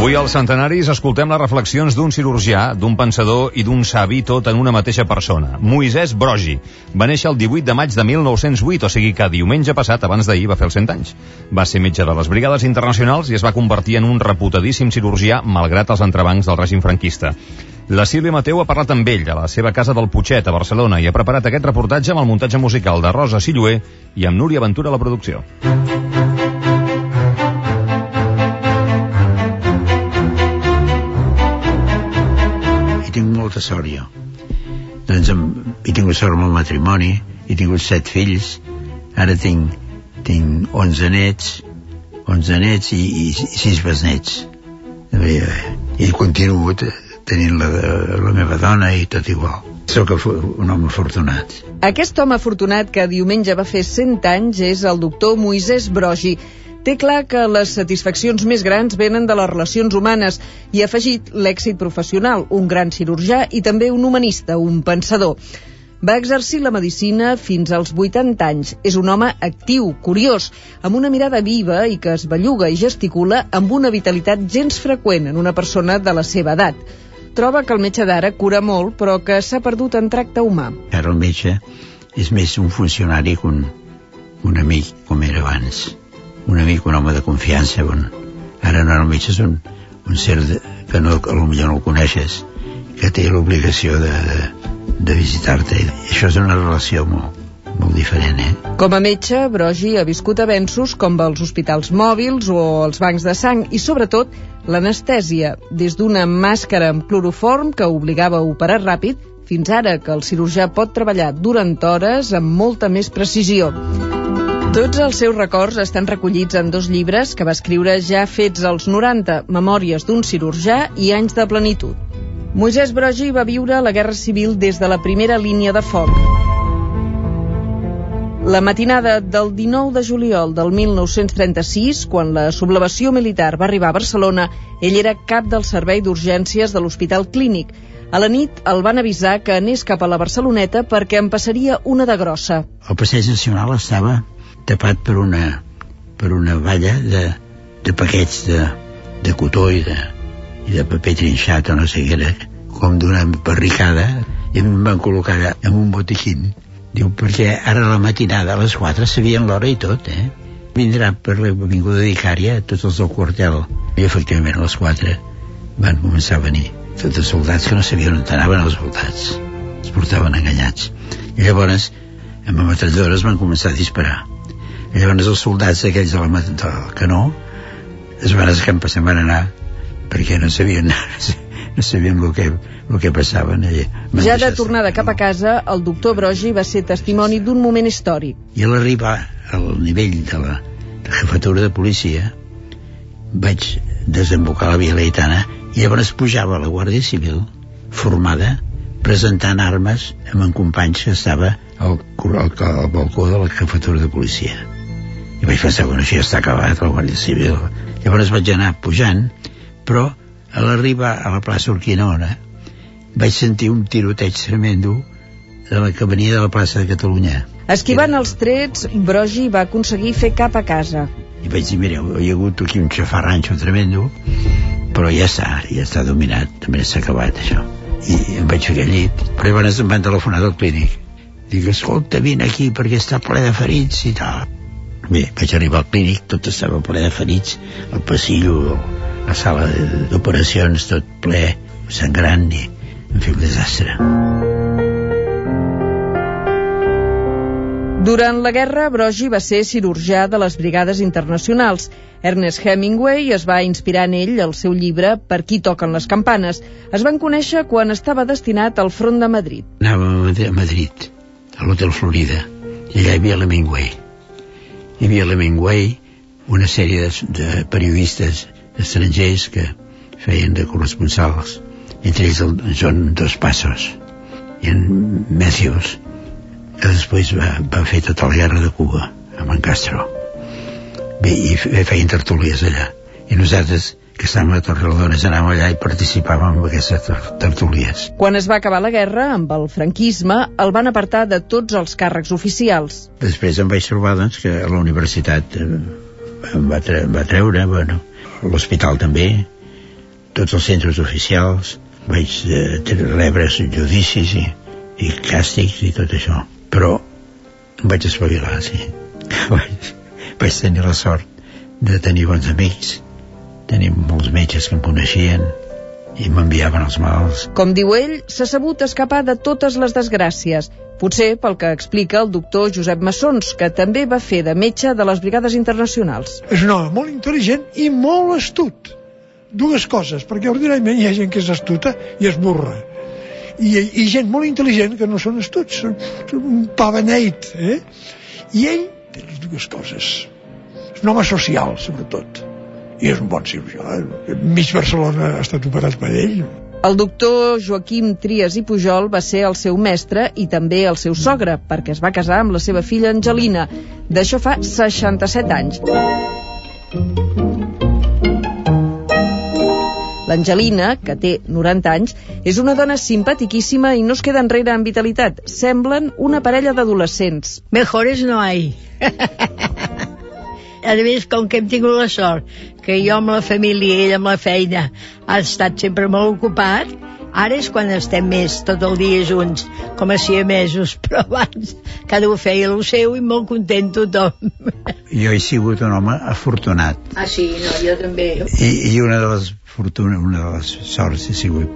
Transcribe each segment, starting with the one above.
Avui als centenaris escoltem les reflexions d'un cirurgià, d'un pensador i d'un savi tot en una mateixa persona. Moisès Brogi. Va néixer el 18 de maig de 1908, o sigui que diumenge passat, abans d'ahir, va fer els 100 anys. Va ser metge de les brigades internacionals i es va convertir en un reputadíssim cirurgià malgrat els entrebancs del règim franquista. La Sílvia Mateu ha parlat amb ell a la seva casa del Puiget, a Barcelona, i ha preparat aquest reportatge amb el muntatge musical de Rosa Silluer i amb Núria Ventura a la producció. Jo. Doncs he tingut sort amb el matrimoni, he tingut set fills, ara tinc, tinc 11 nets, 11 nets i, i, i 6 besnets. I, i continuo tenint la, la meva dona i tot igual. Soc un home afortunat. Aquest home afortunat que diumenge va fer 100 anys és el doctor Moisès Brogi, Té clar que les satisfaccions més grans venen de les relacions humanes i ha afegit l'èxit professional, un gran cirurgià i també un humanista, un pensador. Va exercir la medicina fins als 80 anys. És un home actiu, curiós, amb una mirada viva i que es belluga i gesticula amb una vitalitat gens freqüent en una persona de la seva edat. Troba que el metge d'ara cura molt, però que s'ha perdut en tracte humà. Ara el metge és més un funcionari que un, un amic, com era abans un amic, un home de confiança bon. ara no, metge és un, un ser de, que no, potser no el coneixes que té l'obligació de, de, de visitar-te això és una relació molt, molt diferent, eh? Com a metge, Brogi ha viscut avenços com els hospitals mòbils o els bancs de sang i, sobretot, l'anestèsia, des d'una màscara amb cloroform que obligava a operar ràpid fins ara que el cirurgià pot treballar durant hores amb molta més precisió. Tots els seus records estan recollits en dos llibres que va escriure ja fets als 90, Memòries d'un cirurgià i Anys de plenitud. Moisès Brogi va viure la Guerra Civil des de la primera línia de foc. La matinada del 19 de juliol del 1936, quan la sublevació militar va arribar a Barcelona, ell era cap del servei d'urgències de l'Hospital Clínic. A la nit el van avisar que anés cap a la Barceloneta perquè en passaria una de grossa. El passeig nacional estava tapat per una, per una valla de, de paquets de, de cotó i de, i de paper trinxat o no sé què era, com d'una barricada, i em van col·locar en un botiquín. Diu, perquè ara la matinada, a les 4, sabien l'hora i tot, eh? Vindrà per l'avinguda d'Icària tots els del quartel. I efectivament a les 4 van començar a venir tots els soldats que no sabien on anaven els soldats. Els portaven enganyats. I llavors, amb ametralladores van començar a disparar i llavors els soldats aquells de la, del canó es van escampar, se'n van anar perquè no sabien no sabien el que, el que passava. Ja de tornada cap a casa, el doctor Brogi va ser testimoni d'un moment històric. I a l'arribar al nivell de la, de jefatura de policia vaig desembocar la Via Leitana i llavors pujava la Guàrdia Civil formada presentant armes amb en companys que estava al, al, al balcó de la jefatura de policia i vaig pensar, bueno, això ja està acabat, la Guàrdia Civil. Llavors vaig anar pujant, però a l'arribar a la plaça Urquinaona vaig sentir un tiroteig tremendo de la que venia de la plaça de Catalunya. Esquivant els trets, Brogi va aconseguir fer cap a casa. I vaig dir, mireu, hi ha hagut aquí un xafarranxo tremendo, però ja està, ja està dominat, també s'ha acabat això. I em vaig fer al llit, però llavors em van telefonar del clínic. Dic, escolta, vine aquí perquè està ple de ferits i tal. Bé, vaig arribar al clínic, tot estava ple de ferits, el passillo, la sala d'operacions, tot ple, sangrant, i, en fi, un desastre. Durant la guerra, Brogi va ser cirurgià de les brigades internacionals. Ernest Hemingway es va inspirar en ell al seu llibre Per qui toquen les campanes. Es van conèixer quan estava destinat al front de Madrid. Anàvem a Madrid, a l'Hotel Florida, i allà hi havia l'Hemingway hi havia l'Hemingway, una sèrie de, de periodistes estrangers que feien de corresponsals, entre ells el John Dos Passos i en Matthews, que després va, va fer tota la guerra de Cuba amb en Castro. Bé, i feien tertúlies allà. I nosaltres que estàvem a Torrelodones, anàvem allà i participàvem en aquestes tertúlies. Quan es va acabar la guerra, amb el franquisme, el van apartar de tots els càrrecs oficials. Després em vaig trobar doncs, que a la universitat eh, em va, tre va treure, bueno, l'hospital també, tots els centres oficials, vaig eh, rebre judicis i, i càstigs i tot això. Però vaig espavilar, sí. vaig, vaig tenir la sort de tenir bons amics, tenir molts metges que em coneixien, i m'enviaven els malalts. Com diu ell, s'ha sabut escapar de totes les desgràcies, potser pel que explica el doctor Josep Massons, que també va fer de metge de les brigades internacionals. És un home molt intel·ligent i molt astut. Dues coses, perquè ordinàriament hi ha gent que és astuta i es burra. I, i gent molt intel·ligent que no són astuts, són, són un pa beneit, eh? I ell té les dues coses. És un home social, sobretot i és un bon cirurgià. Eh? Mig Barcelona ha estat operat per ell. El doctor Joaquim Trias i Pujol va ser el seu mestre i també el seu sogre, perquè es va casar amb la seva filla Angelina. D'això fa 67 anys. L'Angelina, que té 90 anys, és una dona simpatiquíssima i no es queda enrere en vitalitat. Semblen una parella d'adolescents. Mejores no hay. a més, com que hem tingut la sort que jo amb la família i ell amb la feina ha estat sempre molt ocupat, ara és quan estem més tot el dia junts, com a mesos, però abans cada un feia el seu i molt content tothom. Jo he sigut un home afortunat. Ah, sí, no, jo també. I, i una de les fortunes, una de les sorts ha sigut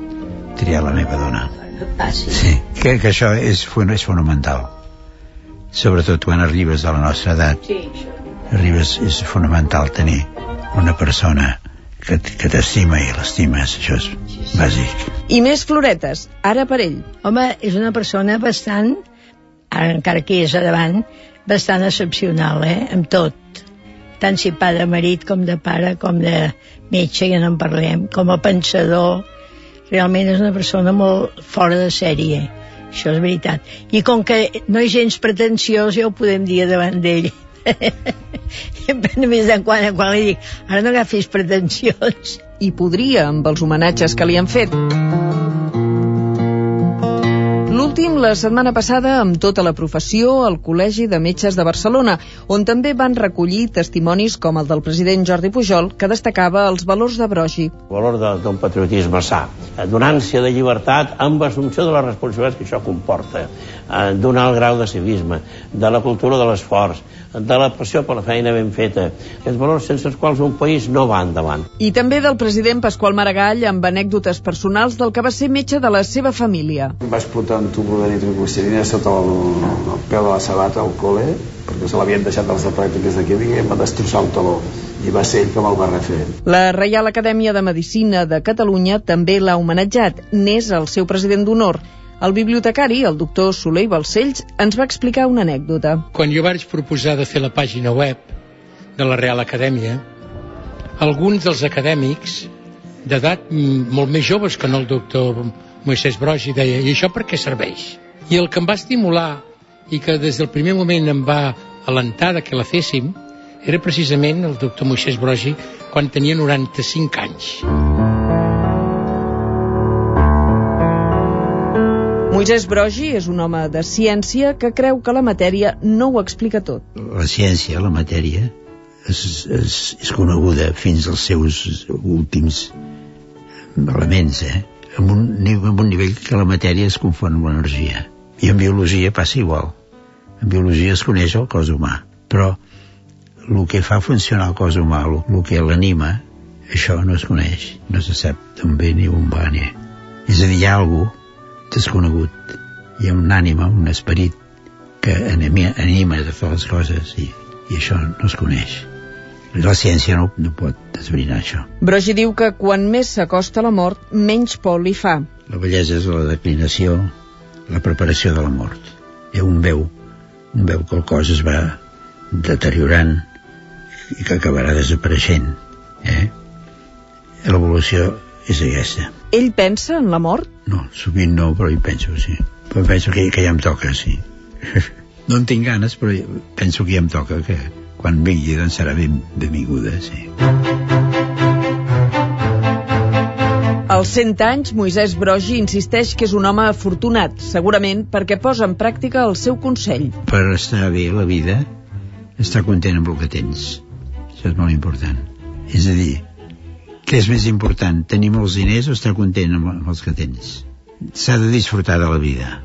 triar la meva dona. Ah, sí? Sí, que, que això és, és fonamental. Sobretot quan arribes a la nostra edat. Sí, això arribes, és fonamental tenir una persona que, que t'estima i l'estimes, això és bàsic. I més floretes, ara per ell. Home, és una persona bastant, ara encara que és a davant, bastant excepcional, eh?, amb tot. Tant si pa de marit com de pare, com de metge, ja no en parlem, com a pensador, realment és una persona molt fora de sèrie, això és veritat. I com que no és gens pretensiós, ja ho podem dir davant d'ell. només de quan quan li dic ara no agafis pretensions i podria amb els homenatges que li han fet L'últim, la setmana passada, amb tota la professió, al Col·legi de Metges de Barcelona, on també van recollir testimonis com el del president Jordi Pujol, que destacava els valors de Brogi. El valor d'un patriotisme sa, d'unància de llibertat amb assumpció de les responsabilitats que això comporta, eh, d'un alt grau de civisme, de la cultura de l'esforç, de la passió per la feina ben feta, aquests valors sense els quals un país no va endavant. I també del president Pasqual Maragall amb anècdotes personals del que va ser metge de la seva família. Va explotar un túbul de nitroglicerina sota el, el peu de la sabata al col·le perquè se l'havien deixat dels de pràctiques d'aquí i em va destrossar el taló i va ser ell que me'l va refer. La Reial Acadèmia de Medicina de Catalunya també l'ha homenatjat. N'és el seu president d'honor el bibliotecari, el doctor Soler i Balcells, ens va explicar una anècdota. Quan jo vaig proposar de fer la pàgina web de la Real Acadèmia, alguns dels acadèmics d'edat molt més joves que no el doctor Moisès Brogi deia, i això per què serveix? I el que em va estimular i que des del primer moment em va alentar de que la féssim era precisament el doctor Moisès Brogi quan tenia 95 anys. Moisès Brogi és un home de ciència que creu que la matèria no ho explica tot. La ciència, la matèria, és, és, és coneguda fins als seus últims elements, eh? Amb un, amb un nivell que la matèria es confon amb l'energia. I en biologia passa igual. En biologia es coneix el cos humà, però el que fa funcionar el cos humà, el, que l'anima, això no es coneix, no se sap d'on ve ni on va ni... És a dir, hi ha algú desconegut. Hi ha un ànima, un esperit que anima, anima de fer les coses i, i això no es coneix. La ciència no, no pot desbrinar això. Brogi diu que quan més s'acosta la mort, menys por li fa. La bellesa és la declinació, la preparació de la mort. Ha un veu, un veu que el cos es va deteriorant i que acabarà desapareixent. Eh? L'evolució és aquesta. Ell pensa en la mort? No, sovint no, però hi penso, sí. Però penso que, que ja em toca, sí. no en tinc ganes, però penso que ja em toca, que quan vingui doncs serà ben, benvinguda, sí. Als 100 anys, Moisès Brogi insisteix que és un home afortunat, segurament perquè posa en pràctica el seu consell. Per estar bé la vida, estar content amb el que tens. Això és molt important. És a dir, Què és més important, tenir molts diners o estar content amb, amb els que tens? S'ha de disfrutar de la vida.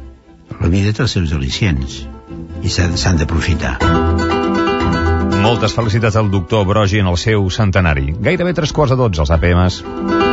La vida té els seus al·licients i s'han d'aprofitar. Moltes felicitats al doctor Brogi en el seu centenari. Gairebé tres quarts de dotze, els APMs.